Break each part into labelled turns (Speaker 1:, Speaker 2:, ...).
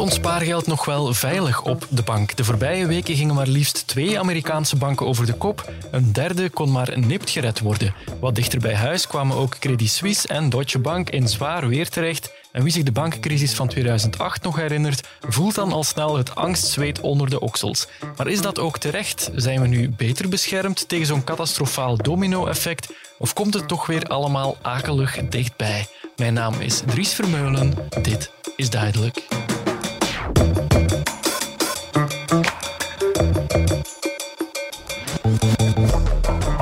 Speaker 1: Ons spaargeld nog wel veilig op de bank? De voorbije weken gingen maar liefst twee Amerikaanse banken over de kop. Een derde kon maar nipt gered worden. Wat dichter bij huis kwamen ook Credit Suisse en Deutsche Bank in zwaar weer terecht. En wie zich de bankencrisis van 2008 nog herinnert, voelt dan al snel het angstzweet onder de oksels. Maar is dat ook terecht? Zijn we nu beter beschermd tegen zo'n catastrofaal domino-effect? Of komt het toch weer allemaal akelig dichtbij? Mijn naam is Dries Vermeulen. Dit is duidelijk.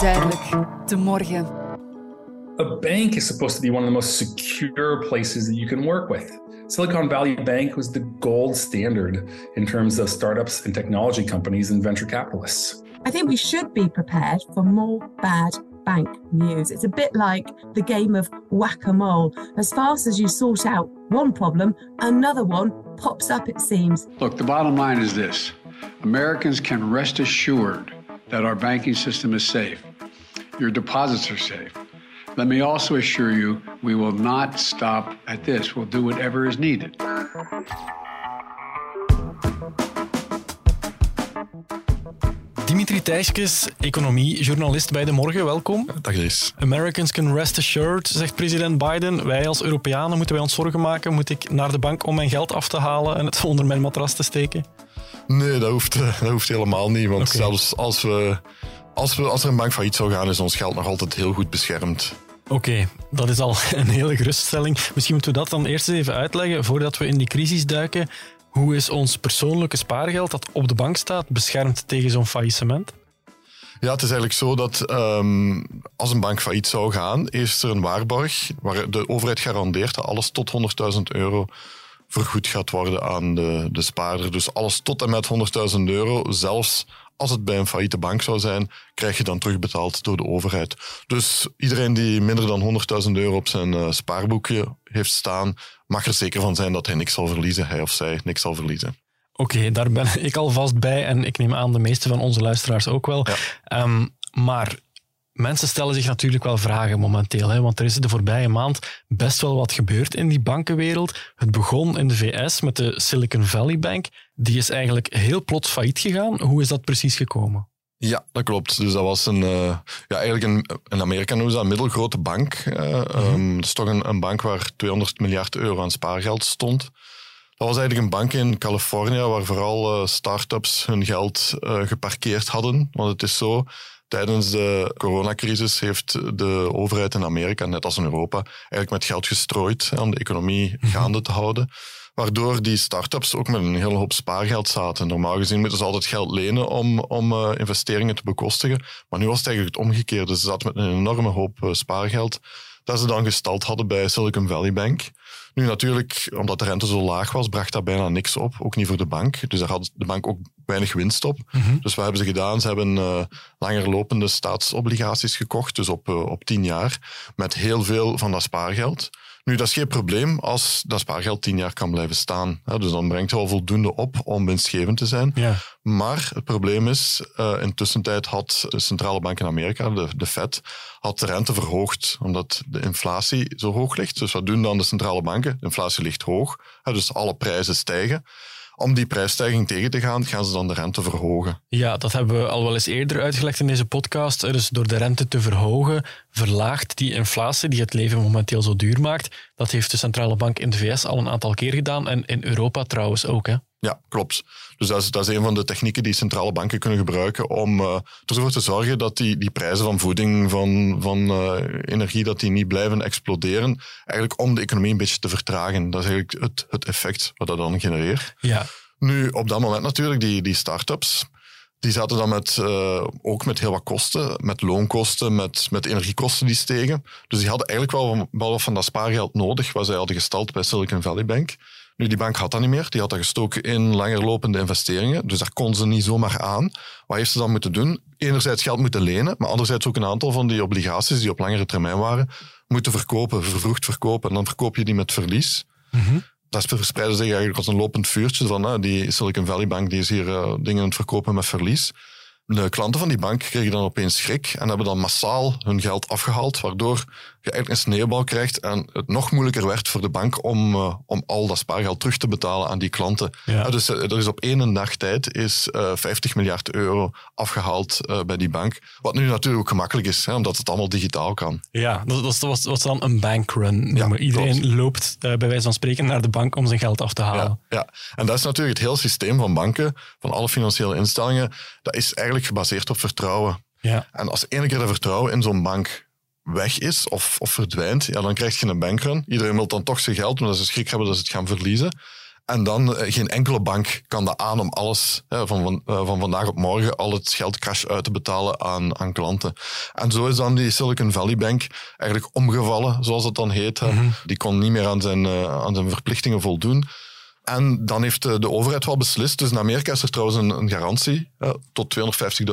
Speaker 2: Duidelijk, de morgen.
Speaker 3: A bank is supposed to be one of the most secure places that you can work with. Silicon Valley Bank was the gold standard in terms of startups and technology companies and venture capitalists.
Speaker 4: I think we should be prepared for more bad bank news. It's a bit like the game of whack a mole. As fast as you sort out one problem, another one pops up, it seems.
Speaker 5: Look, the bottom line is this Americans can rest assured that our banking system is safe. Your deposits are safe. Let me also assure you, we will not stop at this. We'll do whatever is needed.
Speaker 1: Dimitri Thijskes, economiejournalist bij De Morgen, welkom.
Speaker 6: Dag is.
Speaker 1: Americans can rest assured, zegt president Biden. Wij als Europeanen moeten wij ons zorgen maken. Moet ik naar de bank om mijn geld af te halen en het onder mijn matras te steken?
Speaker 6: Nee, dat hoeft, dat hoeft helemaal niet. Want zelfs als, we, als, we, als er een bank failliet zou gaan, is ons geld nog altijd heel goed beschermd.
Speaker 1: Oké, dat is al een hele geruststelling. Misschien moeten we dat dan eerst eens even uitleggen voordat we in die crisis duiken. Hoe is ons persoonlijke spaargeld dat op de bank staat beschermd tegen zo'n faillissement?
Speaker 6: Ja, het is eigenlijk zo dat um, als een bank failliet zou gaan, is er een waarborg waar de overheid garandeert dat alles tot 100.000 euro vergoed gaat worden aan de, de spaarder. Dus alles tot en met 100.000 euro, zelfs als het bij een failliete bank zou zijn, krijg je dan terugbetaald door de overheid. Dus iedereen die minder dan 100.000 euro op zijn uh, spaarboekje heeft staan, mag er zeker van zijn dat hij niks zal verliezen, hij of zij niks zal verliezen.
Speaker 1: Oké, daar ben ik alvast bij en ik neem aan de meeste van onze luisteraars ook wel. Ja. Um, maar mensen stellen zich natuurlijk wel vragen momenteel, hè, want er is de voorbije maand best wel wat gebeurd in die bankenwereld. Het begon in de VS met de Silicon Valley Bank. Die is eigenlijk heel plots failliet gegaan. Hoe is dat precies gekomen?
Speaker 6: Ja, dat klopt. Dus dat was een, uh, ja, eigenlijk een, in Amerika noemen ze dat een middelgrote bank. Uh, mm -hmm. um, dat is toch een, een, bank waar 200 miljard euro aan spaargeld stond. Dat was eigenlijk een bank in Californië waar vooral uh, start-ups hun geld geparkeerd hadden. Want het is zo, Tijdens de coronacrisis heeft de overheid in Amerika, net als in Europa, eigenlijk met geld gestrooid om de economie mhm. gaande te houden. Waardoor die start-ups ook met een hele hoop spaargeld zaten. Normaal gezien moeten ze altijd geld lenen om, om uh, investeringen te bekostigen. Maar nu was het eigenlijk het omgekeerde. Ze zaten met een enorme hoop uh, spaargeld dat ze dan gestald hadden bij Silicon Valley Bank. Nu natuurlijk, omdat de rente zo laag was, bracht dat bijna niks op. Ook niet voor de bank. Dus daar had de bank ook weinig winst op. Mm Dus wat hebben ze gedaan? Ze hebben uh, langer lopende staatsobligaties gekocht, dus op, uh, op tien jaar, met heel veel van dat spaargeld. Nu, dat is geen probleem als dat spaargeld tien jaar kan blijven staan. Dus dan brengt het wel voldoende op om winstgevend te zijn. Ja. Maar het probleem is, uh, intussen tijd had de centrale bank in Amerika, de, de Fed, had de rente verhoogd, omdat de inflatie zo hoog ligt. Dus wat doen dan de centrale banken? De inflatie ligt hoog, dus alle prijzen stijgen om die prijsstijging tegen te gaan, gaan ze dan de rente verhogen.
Speaker 1: Ja, dat hebben we al wel eens eerder uitgelegd in deze podcast. Dus door de rente te verhogen, verlaagt die inflatie die het leven momenteel zo duur maakt. Dat heeft de centrale bank in de VS al een aantal keer gedaan en in Europa trouwens ook. Hè?
Speaker 6: Ja, klopt. Dus dat is, dat is een van de technieken die centrale banken kunnen gebruiken om uh, ervoor te zorgen dat die, die prijzen van voeding, van, van uh, energie, dat die niet blijven exploderen. Eigenlijk om de economie een beetje te vertragen. Dat is eigenlijk het, het effect wat dat dan genereert.
Speaker 1: Ja.
Speaker 6: Nu, op dat moment natuurlijk, die, die start-ups, die zaten dan met, uh, ook met heel wat kosten, met loonkosten, met, met energiekosten die stegen. Dus die hadden eigenlijk wel, wel wat van dat spaargeld nodig, wat zij hadden gestald bij Silicon Valley Bank. Nu, die bank had dat niet meer. Die had dat gestoken in langerlopende investeringen. Dus daar kon ze niet zomaar aan. Wat heeft ze dan moeten doen? Enerzijds geld moeten lenen, maar anderzijds ook een aantal van die obligaties die op langere termijn waren, moeten verkopen, vervroegd verkopen. En dan verkoop je die met verlies.
Speaker 1: Mhm.
Speaker 6: Dat verspreidde zich eigenlijk als een lopend vuurtje van uh, die Silicon Valley Bank die is hier uh, dingen aan het verkopen met verlies. De klanten van die bank kregen dan opeens schrik en hebben dan massaal hun geld afgehaald, waardoor je eigenlijk een sneeuwbal krijgt en het nog moeilijker werd voor de bank om, uh, om al dat spaargeld terug te betalen aan die klanten.
Speaker 1: Ja.
Speaker 6: dus er is op één dag tijd is, 50 miljard euro afgehaald bij die bank. Wat nu natuurlijk ook gemakkelijk is, hè, omdat het allemaal digitaal kan.
Speaker 1: Ja, dat, dat was wat ze dan een bankrun noemen. Iedereen klopt. loopt bij wijze van spreken naar de bank om zijn geld af te halen.
Speaker 6: Ja, ja, en dat is natuurlijk het hele systeem van banken, van alle financiële instellingen, dat is eigenlijk gebaseerd op vertrouwen.
Speaker 1: Ja.
Speaker 6: En als ene keer dat vertrouwen in zo'n bank weg is of, of verdwijnt, ja, dan krijg je een bankrun. Iedereen wil dan toch zijn geld, omdat ze schrik hebben dat ze het gaan verliezen. En dan, eh, geen enkele bank kan dat aan om alles van, van, eh, van vandaag op morgen, al het geld cash uit te betalen aan, aan klanten. En zo is dan die Silicon Valley Bank eigenlijk omgevallen, zoals het dan heet. Mm Die kon niet meer aan zijn, uh, aan zijn verplichtingen voldoen. En dan heeft de overheid wel beslist. Dus in Amerika is er trouwens een, een garantie uh, tot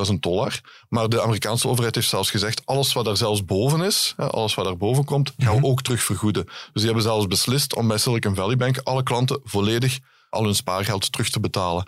Speaker 6: 250.000 dollar. Maar de Amerikaanse overheid heeft zelfs gezegd: alles wat er zelfs boven is, uh, alles wat daar boven komt, gaan we ook terug vergoeden. Dus die hebben zelfs beslist om bij Silicon Valley Bank alle klanten volledig al hun spaargeld terug te betalen.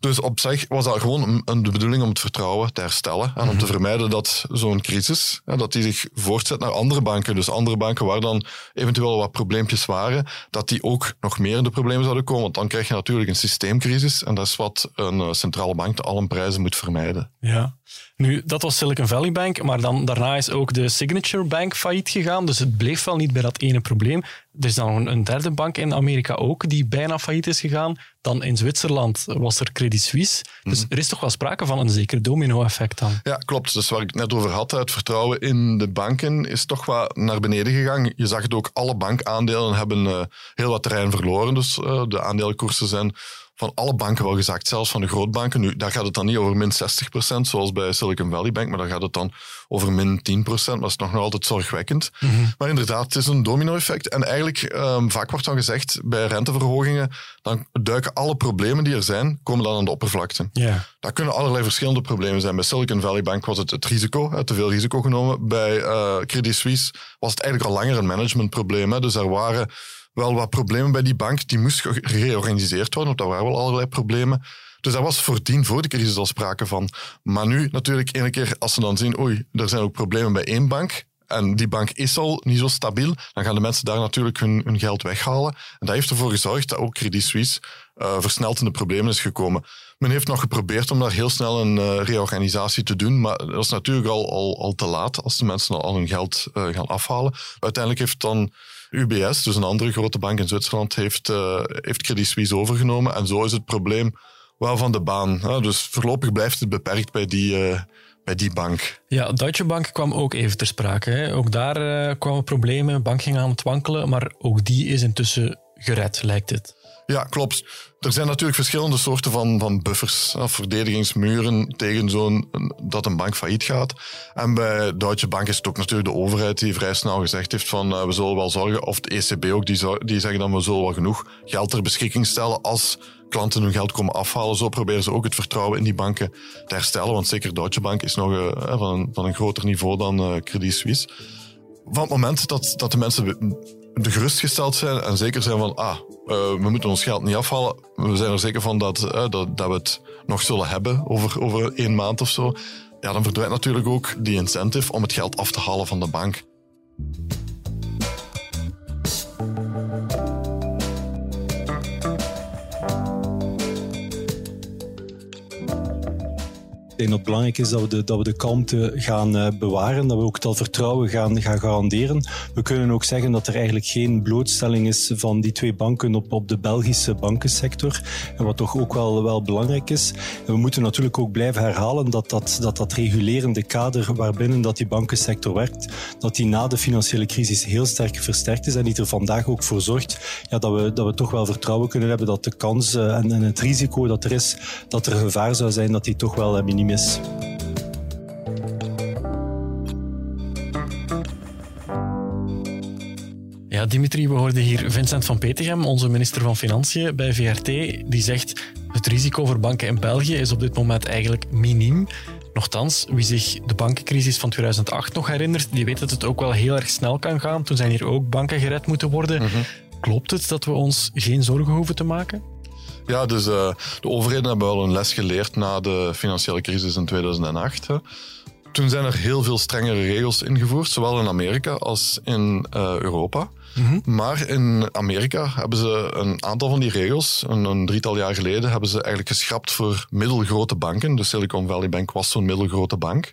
Speaker 6: Dus op zich was dat gewoon een, de bedoeling om het vertrouwen te herstellen en om te vermijden dat zo'n crisis, dat die zich voortzet naar andere banken. Dus andere banken waar dan eventueel wat probleempjes waren, dat die ook nog meer in de problemen zouden komen. Want dan krijg je natuurlijk een systeemcrisis en dat is wat een eh, centrale bank te allen prijzen moet vermijden.
Speaker 1: Ja. Nu, dat was Silicon Valley Bank, maar dan, daarna is ook de Signature Bank failliet gegaan. Dus het bleef wel niet bij dat ene probleem. Er is dan een derde bank in Amerika ook die bijna failliet is gegaan. Dan in Zwitserland was er Credit Suisse. Dus mhm. er is toch wel sprake van een zeker domino-effect dan.
Speaker 6: Ja, klopt. Dus waar ik het net over had, het vertrouwen in de banken is toch wat naar beneden gegaan. Je zag het ook, alle bankaandelen hebben uh, heel wat terrein verloren. Dus uh, de aandelenkoersen zijn van alle banken wel gezakt, zelfs van de grootbanken. Nu, daar gaat het dan niet over min 60%, zoals bij Silicon Valley Bank, maar daar gaat het dan over min 10%, maar dat is nog altijd zorgwekkend.
Speaker 1: Mhm.
Speaker 6: Maar inderdaad, het is een domino-effect. En eigenlijk, um, vaak wordt dan gezegd, bij renteverhogingen, dan duiken alle problemen die er zijn, komen dan aan de oppervlakte.
Speaker 1: Yeah.
Speaker 6: Dat kunnen allerlei verschillende problemen zijn. Bij Silicon Valley Bank was het het risico, te veel risico genomen. Bij uh, Credit Suisse was het eigenlijk al langer een managementprobleem. Hè. Dus er waren wel wat problemen bij die bank. Die moest gereorganiseerd worden, want daar waren wel allerlei problemen. Dus daar was voordien voor de crisis al sprake van. Maar nu natuurlijk, ene keer als ze dan zien, oei, er zijn ook problemen bij één bank, en die bank is al niet zo stabiel, dan gaan de mensen daar natuurlijk hun, hun geld weghalen. En dat heeft ervoor gezorgd dat ook Credit Suisse uh, versneld in de problemen is gekomen. Men heeft nog geprobeerd om daar heel snel een uh, reorganisatie te doen, maar dat is natuurlijk al, al, te laat als de mensen al hun geld uh, gaan afhalen. Uiteindelijk heeft dan UBS, dus een andere grote bank in Zwitserland, heeft, heeft Credit Suisse overgenomen. En zo is het probleem wel van de baan. Dus voorlopig blijft het beperkt bij die, bij die bank.
Speaker 1: Ja, Deutsche Bank kwam ook even ter sprake. Hè? Ook daar uh, kwamen problemen, bank ging aan het wankelen, maar ook die is intussen gered, lijkt het.
Speaker 6: Ja, klopt. Er zijn natuurlijk verschillende soorten van, van buffers, verdedigingsmuren tegen zo'n dat een bank failliet gaat. En bij Deutsche Bank is het ook natuurlijk de overheid die vrij snel gezegd heeft van uh, we zullen wel zorgen, of de ECB ook, die, die zeggen dan we zullen wel genoeg geld ter beschikking stellen als klanten hun geld komen afhalen. Zo proberen ze ook het vertrouwen in die banken te herstellen, want zeker Deutsche Bank is nog uh, van, een, van een groter niveau dan uh, Credit Suisse. Van het moment dat, dat de mensen gerustgesteld zijn en zeker zijn van, ah, uh, we moeten ons geld niet afhalen. We zijn er zeker van dat, uh, dat, dat we het nog zullen hebben over, over één maand of zo. Ja, dan verdwijnt natuurlijk ook die incentive om het geld af te halen van de bank.
Speaker 7: Dat het belangrijk is dat we de, dat we de kalmte gaan uh, bewaren, dat we ook dat vertrouwen gaan, gaan garanderen. We kunnen ook zeggen dat er eigenlijk geen blootstelling is van die twee banken op, op de Belgische bankensector, en wat toch ook wel, wel belangrijk is. We moeten natuurlijk ook blijven herhalen dat dat, dat dat regulerende kader waarbinnen dat die bankensector werkt, dat die na de financiële crisis heel sterk versterkt is en die er vandaag ook voor zorgt ja, dat, we, dat we toch wel vertrouwen kunnen hebben dat de kans uh, en, en, het risico dat er is, dat er gevaar zou zijn, dat die toch wel uh,
Speaker 1: Ja, Dimitri, we hoorden hier Vincent van Petegem, onze minister van Financiën bij VRT, die zegt het risico voor banken in België is op dit moment eigenlijk miniem. Nochtans, wie zich de bankencrisis van 2008 nog herinnert, die weet dat het ook wel heel erg snel kan gaan. Toen zijn hier ook banken gered moeten worden.
Speaker 6: Mhm.
Speaker 1: Klopt het dat we ons geen zorgen hoeven te maken?
Speaker 6: Ja, dus uh, de overheden hebben wel een les geleerd na de financiële crisis in 2008. Hè. toen zijn er heel veel strengere regels ingevoerd, zowel in Amerika als in uh, Europa. Maar in Amerika hebben ze een aantal van die regels, een, een, drietal jaar geleden, hebben ze eigenlijk geschrapt voor middelgrote banken. De Silicon Valley Bank was zo'n middelgrote bank.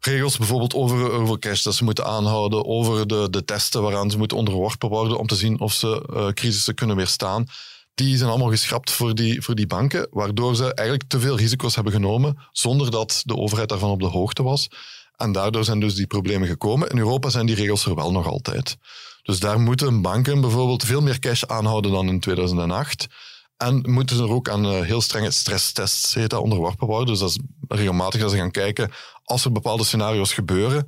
Speaker 6: Regels bijvoorbeeld over hoeveel cash dat ze moeten aanhouden, over de, de testen waaraan ze moeten onderworpen worden om te zien of ze uh, crisissen kunnen weerstaan. Die zijn allemaal geschrapt voor die, voor die banken, waardoor ze eigenlijk te veel risico's hebben genomen zonder dat de overheid daarvan op de hoogte was. En daardoor zijn dus die problemen gekomen. In Europa zijn die regels er wel nog altijd. Dus daar moeten banken bijvoorbeeld veel meer cash aanhouden dan in 2008. En moeten ze er ook aan eh, heel strenge stresstests onderworpen worden. Dus dat is regelmatig dat ze gaan kijken, als er bepaalde scenario's gebeuren,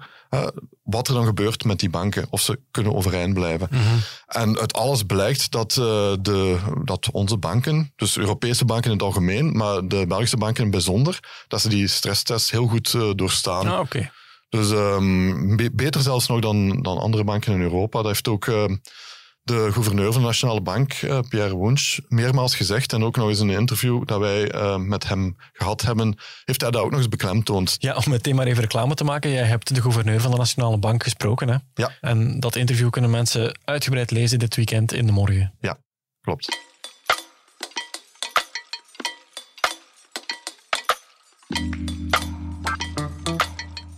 Speaker 6: wat er dan gebeurt met die banken, of ze kunnen overeind blijven. Mhm. En uit alles blijkt dat, uh, de, dat onze banken, dus Europese banken in het algemeen, maar de Belgische banken in het bijzonder, dat ze die stresstests heel goed uh, doorstaan.
Speaker 1: Ah, oké.
Speaker 6: Dus um, beter zelfs nog dan, dan andere banken in Europa. Dat heeft ook de gouverneur van de Nationale Bank, uh, Pierre Wunsch, meermaals gezegd. En ook nog eens in een interview dat wij uh, met hem gehad hebben, heeft hij dat ook nog eens beklemtoond.
Speaker 1: Ja, om meteen maar even reclame te maken. Jij hebt de gouverneur van de Nationale Bank gesproken. Hè?
Speaker 6: Ja.
Speaker 1: En dat interview kunnen mensen uitgebreid lezen dit weekend in de morgen.
Speaker 6: Ja, klopt.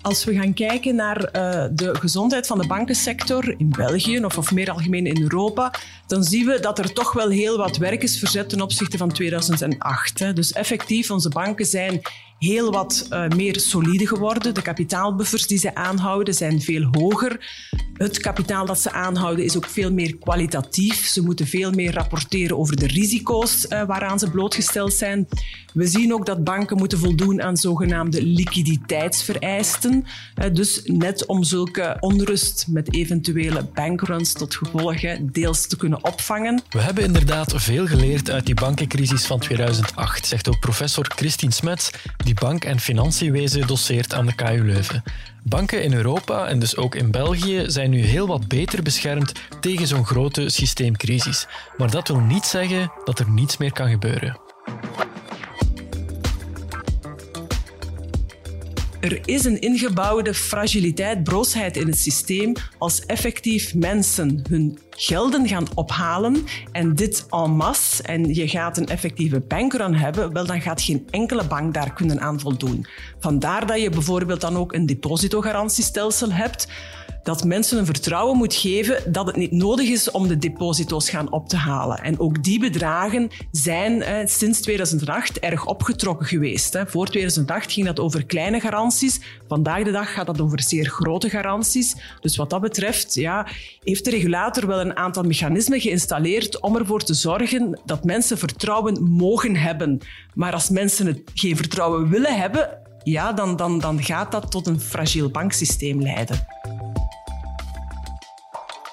Speaker 8: Als we gaan kijken naar uh, de gezondheid van de bankensector in België of, of meer algemeen in Europa, dan zien we dat er toch wel heel wat werk is verzet ten opzichte van 2008. Hè. Dus effectief, onze banken zijn heel wat uh, meer solide geworden. De kapitaalbuffers die ze aanhouden zijn veel hoger. Het kapitaal dat ze aanhouden is ook veel meer kwalitatief. Ze moeten veel meer rapporteren over de risico's uh, waaraan ze blootgesteld zijn. We zien ook dat banken moeten voldoen aan zogenaamde liquiditeitsvereisten. Uh, dus net om zulke onrust met eventuele bankruns tot gevolg deels te kunnen opvangen.
Speaker 1: We hebben inderdaad veel geleerd uit die bankencrisis van 2008, zegt ook professor Christine Smets, die bank- en financiënwezen doseert aan de KU Leuven. Banken in Europa en dus ook in België zijn nu heel wat beter beschermd tegen zo'n grote systeemcrisis. Maar dat wil niet zeggen dat er niets meer kan gebeuren.
Speaker 8: Er is een ingebouwde fragiliteit, broosheid in het systeem als effectief mensen hun gelden gaan ophalen en dit en masse en je gaat een effectieve bankrun hebben, wel dan gaat geen enkele bank daar kunnen aan voldoen. Vandaar dat je bijvoorbeeld dan ook een depositogarantiestelsel hebt dat mensen een vertrouwen moet geven dat het niet nodig is om de deposito's gaan op te halen. En ook die bedragen zijn eh, sinds 2008 erg opgetrokken geweest. Hè. Voor 2008 ging dat over kleine garanties. Vandaag de dag gaat dat over zeer grote garanties. Dus wat dat betreft ja, heeft de regulator wel een aantal mechanismen geïnstalleerd om ervoor te zorgen dat mensen vertrouwen mogen hebben. Maar als mensen het geen vertrouwen willen hebben, ja, dan, dan, dan gaat dat tot een fragiel banksysteem leiden.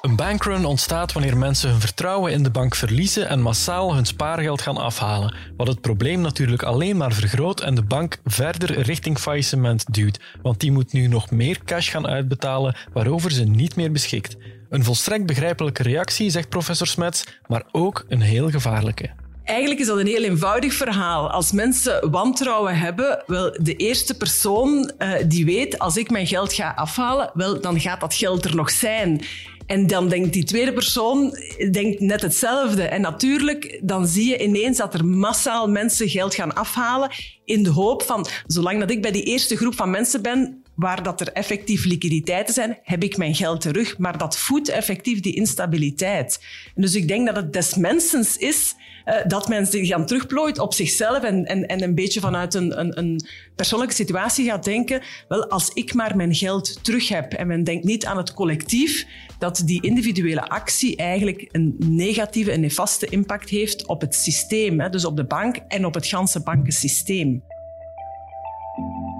Speaker 1: Een bankrun ontstaat wanneer mensen hun vertrouwen in de bank verliezen en massaal hun spaargeld gaan afhalen, wat het probleem natuurlijk alleen maar vergroot en de bank verder richting faillissement duwt, want die moet nu nog meer cash gaan uitbetalen waarover ze niet meer beschikt. Een volstrekt begrijpelijke reactie, zegt professor Smets, maar ook een heel gevaarlijke.
Speaker 8: Eigenlijk is dat een heel eenvoudig verhaal. Als mensen wantrouwen hebben, wel, de eerste persoon uh, die weet, als ik mijn geld ga afhalen, wel, dan gaat dat geld er nog zijn. En dan denkt die tweede persoon denkt net hetzelfde. En natuurlijk, dan zie je ineens dat er massaal mensen geld gaan afhalen in de hoop van, zolang dat ik bij die eerste groep van mensen ben, waar dat er effectief liquiditeiten zijn, heb ik mijn geld terug. Maar dat voedt effectief die instabiliteit. Dus ik denk dat het des mensens is uh, dat men zich dan terugplooit op zichzelf en, en, en een beetje vanuit een, een, een persoonlijke situatie gaat denken, wel, als ik maar mijn geld terug heb en men denkt niet aan het collectief, dat die individuele actie eigenlijk een negatieve en nefaste impact heeft op het systeem, hè, dus op de bank en op het ganse bankensysteem.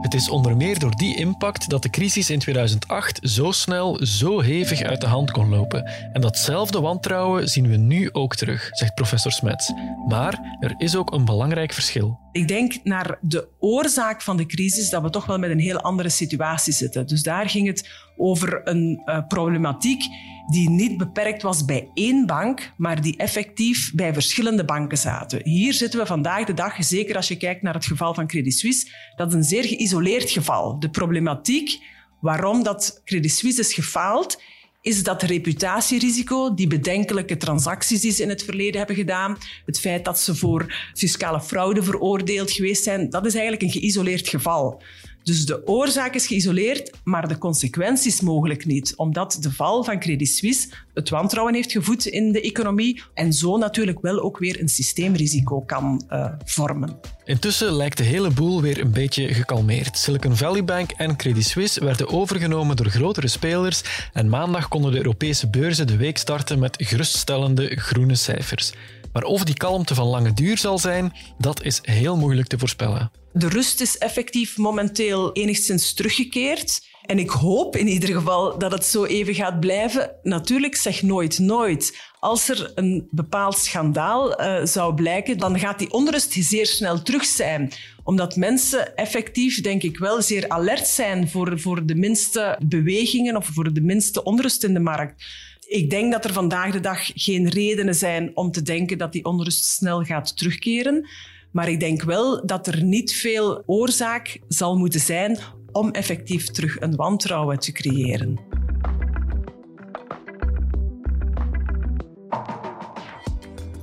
Speaker 1: Het is onder meer door die impact dat de crisis in 2008 zo snel, zo hevig uit de hand kon lopen. En datzelfde wantrouwen zien we nu ook terug, zegt professor Smets. Maar er is ook een belangrijk verschil.
Speaker 8: Ik denk naar de oorzaak van de crisis dat we toch wel met een heel andere situatie zitten. Dus daar ging het over een uh, problematiek die niet beperkt was bij één bank, maar die effectief bij verschillende banken zaten. Hier zitten we vandaag de dag, zeker als je kijkt naar het geval van Credit Suisse, dat is een zeer geïsoleerd geval. De problematiek waarom dat Credit Suisse is gefaald, is dat reputatierisico, die bedenkelijke transacties die ze in het verleden hebben gedaan, het feit dat ze voor fiscale fraude veroordeeld geweest zijn, dat is eigenlijk een geïsoleerd geval. Dus de oorzaak is geïsoleerd, maar de consequenties mogelijk niet, omdat de val van Credit Suisse het wantrouwen heeft gevoed in de economie en zo natuurlijk wel ook weer een systeemrisico kan uh, vormen.
Speaker 1: Intussen lijkt de hele boel weer een beetje gekalmeerd. Silicon Valley Bank en Credit Suisse werden overgenomen door grotere spelers en maandag konden de Europese beurzen de week starten met geruststellende groene cijfers. Maar of die kalmte van lange duur zal zijn, dat is heel moeilijk te voorspellen.
Speaker 8: De rust is effectief momenteel enigszins teruggekeerd. En ik hoop in ieder geval dat het zo even gaat blijven. Natuurlijk, zeg nooit nooit. Als er een bepaald schandaal uh, zou blijken, dan gaat die onrust zeer snel terug zijn. Omdat mensen effectief, denk ik wel, zeer alert zijn voor, voor de minste bewegingen of voor de minste onrust in de markt. Ik denk dat er vandaag de dag geen redenen zijn om te denken dat die onrust snel gaat terugkeren. Maar ik denk wel dat er niet veel oorzaak zal moeten zijn om effectief terug een wantrouwen te creëren.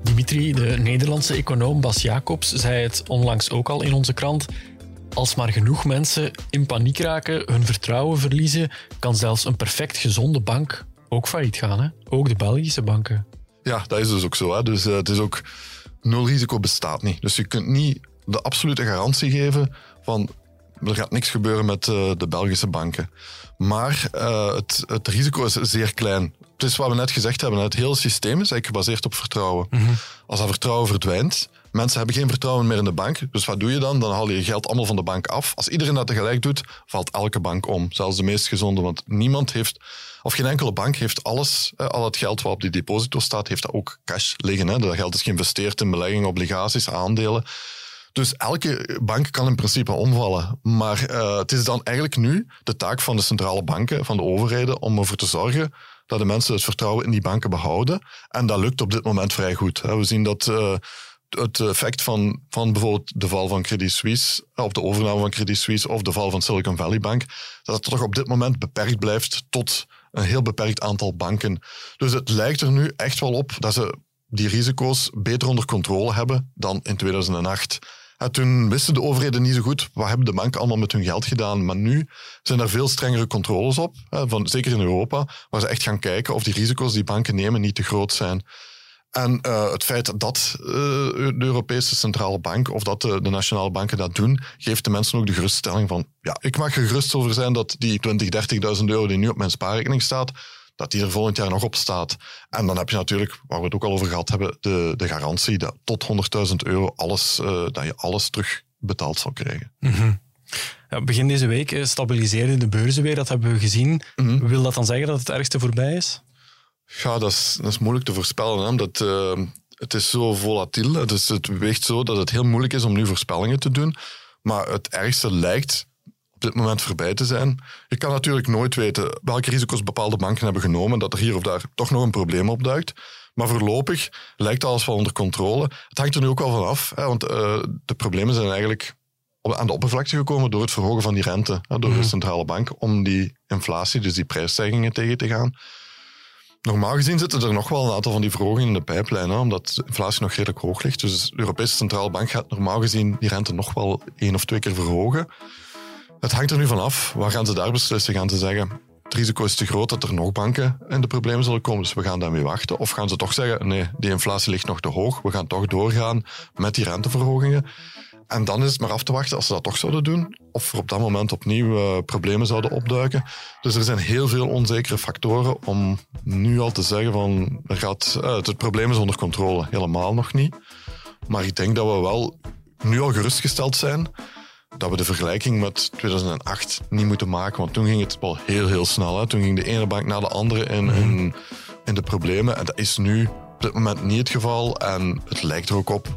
Speaker 1: Dimitri, de Nederlandse econoom Bas Jacobs, zei het onlangs ook al in onze krant. Als maar genoeg mensen in paniek raken, hun vertrouwen verliezen, kan zelfs een perfect gezonde bank ook failliet gaan. Hè? Ook de Belgische banken.
Speaker 6: Ja, dat is dus ook zo. Hè? Dus uh, het is ook nul risico bestaat niet. Dus je kunt niet de absolute garantie geven van er gaat niks gebeuren met uh, de Belgische banken. Maar uh, het, het, risico is zeer klein. Het is wat we net gezegd hebben. Het hele systeem is eigenlijk gebaseerd op vertrouwen. Mm -hmm. Als dat vertrouwen verdwijnt, mensen hebben geen vertrouwen meer in de bank. Dus wat doe je dan? Dan haal je je geld allemaal van de bank af. Als iedereen dat tegelijk doet, valt elke bank om. Zelfs de meest gezonde. Want niemand heeft of geen enkele bank heeft alles, al het geld wat op die deposito staat, heeft dat ook cash liggen. Hè. Dat geld is geïnvesteerd in beleggingen, obligaties, aandelen. Dus elke bank kan in principe omvallen. Maar uh, het is dan eigenlijk nu de taak van de centrale banken, van de overheden, om ervoor te zorgen dat de mensen het vertrouwen in die banken behouden. En dat lukt op dit moment vrij goed. We zien dat uh, het effect van, van bijvoorbeeld de val van Credit Suisse, of de overname van Credit Suisse, of de val van Silicon Valley Bank, dat het toch op dit moment beperkt blijft tot een heel beperkt aantal banken. Dus het lijkt er nu echt wel op dat ze die risico's beter onder controle hebben dan in 2008. En toen wisten de overheden niet zo goed wat hebben de banken allemaal met hun geld gedaan. Maar nu zijn er veel strengere controles op, van, zeker in Europa, waar ze echt gaan kijken of die risico's die banken nemen niet te groot zijn. En uh, het feit dat uh, de Europese Centrale Bank of dat de, de, nationale banken dat doen, geeft de mensen ook de geruststelling van, ja, ik mag gerust over zijn dat die 20, 30.000 euro die nu op mijn spaarrekening staat, dat die er volgend jaar nog op staat. En dan heb je natuurlijk, waar we het ook al over gehad hebben, de, de garantie dat tot 100.000 euro alles, uh, dat je alles terug betaald zal krijgen.
Speaker 1: Mm -hmm. ja, begin deze week stabiliseerden de beurzen weer, dat hebben we gezien. Mm -hmm. Wil dat dan zeggen dat het ergste voorbij is?
Speaker 6: Ja, dat is, dat is moeilijk te voorspellen. Hè? Dat, uh, het is zo volatiel. Het, is, het weegt zo dat het heel moeilijk is om nu voorspellingen te doen. Maar het ergste lijkt op dit moment voorbij te zijn. Je kan natuurlijk nooit weten welke risico's bepaalde banken hebben genomen, dat er hier of daar toch nog een probleem opduikt. Maar voorlopig lijkt alles wel onder controle. Het hangt er nu ook wel van af, hè, want uh, de problemen zijn eigenlijk aan de oppervlakte gekomen door het verhogen van die rente hè, door de centrale bank om die inflatie, dus die prijsstijgingen tegen te gaan. Normaal gezien zitten er nog wel een aantal van die verhogingen in de pijplijn, hè, omdat inflatie nog redelijk hoog ligt. Dus de Europese Centrale Bank gaat normaal gezien die rente nog wel één of twee keer verhogen. Het hangt er nu vanaf. Waar gaan ze daar beslissen? Gaan ze zeggen, het risico is te groot dat er nog banken in de problemen zullen komen, dus we gaan daarmee wachten? Of gaan ze toch zeggen, nee, die inflatie ligt nog te hoog, we gaan toch doorgaan met die renteverhogingen? En dan is het maar af te wachten als ze dat toch zouden doen, of er op dat moment opnieuw uh, problemen zouden opduiken. Dus er zijn heel veel onzekere factoren om nu al te zeggen van er gaat, uh, het probleem is onder controle. Helemaal nog niet. Maar ik denk dat we wel nu al gerustgesteld zijn dat we de vergelijking met 2008 niet moeten maken. Want toen ging het wel heel, heel snel. Hè? Toen ging de ene bank naar de andere in, in, in de problemen. En dat is nu op dit moment niet het geval. En het lijkt er ook op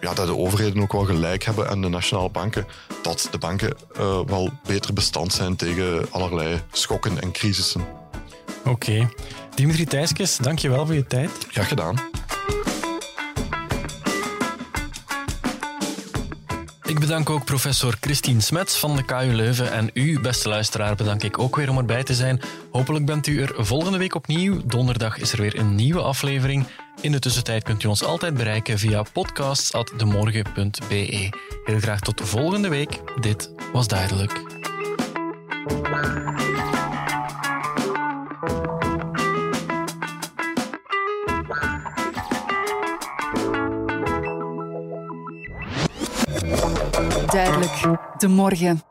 Speaker 6: ja, dat de overheden ook wel gelijk hebben en de nationale banken, dat de banken uh, wel beter bestand zijn tegen allerlei schokken en crisissen.
Speaker 1: Oké. Okay. Dimitri Thijskes, dankjewel voor je tijd.
Speaker 6: Graag gedaan.
Speaker 1: Ik bedank ook professor Christine Smets van de KU Leuven. En u, beste luisteraar, bedank ik ook weer om erbij te zijn. Hopelijk bent u er volgende week opnieuw. Donderdag is er weer een nieuwe aflevering. In de tussentijd kunt u ons altijd bereiken via podcasts.demorgen.be. Heel graag tot volgende week. Dit was duidelijk.
Speaker 2: Duidelijk, de morgen.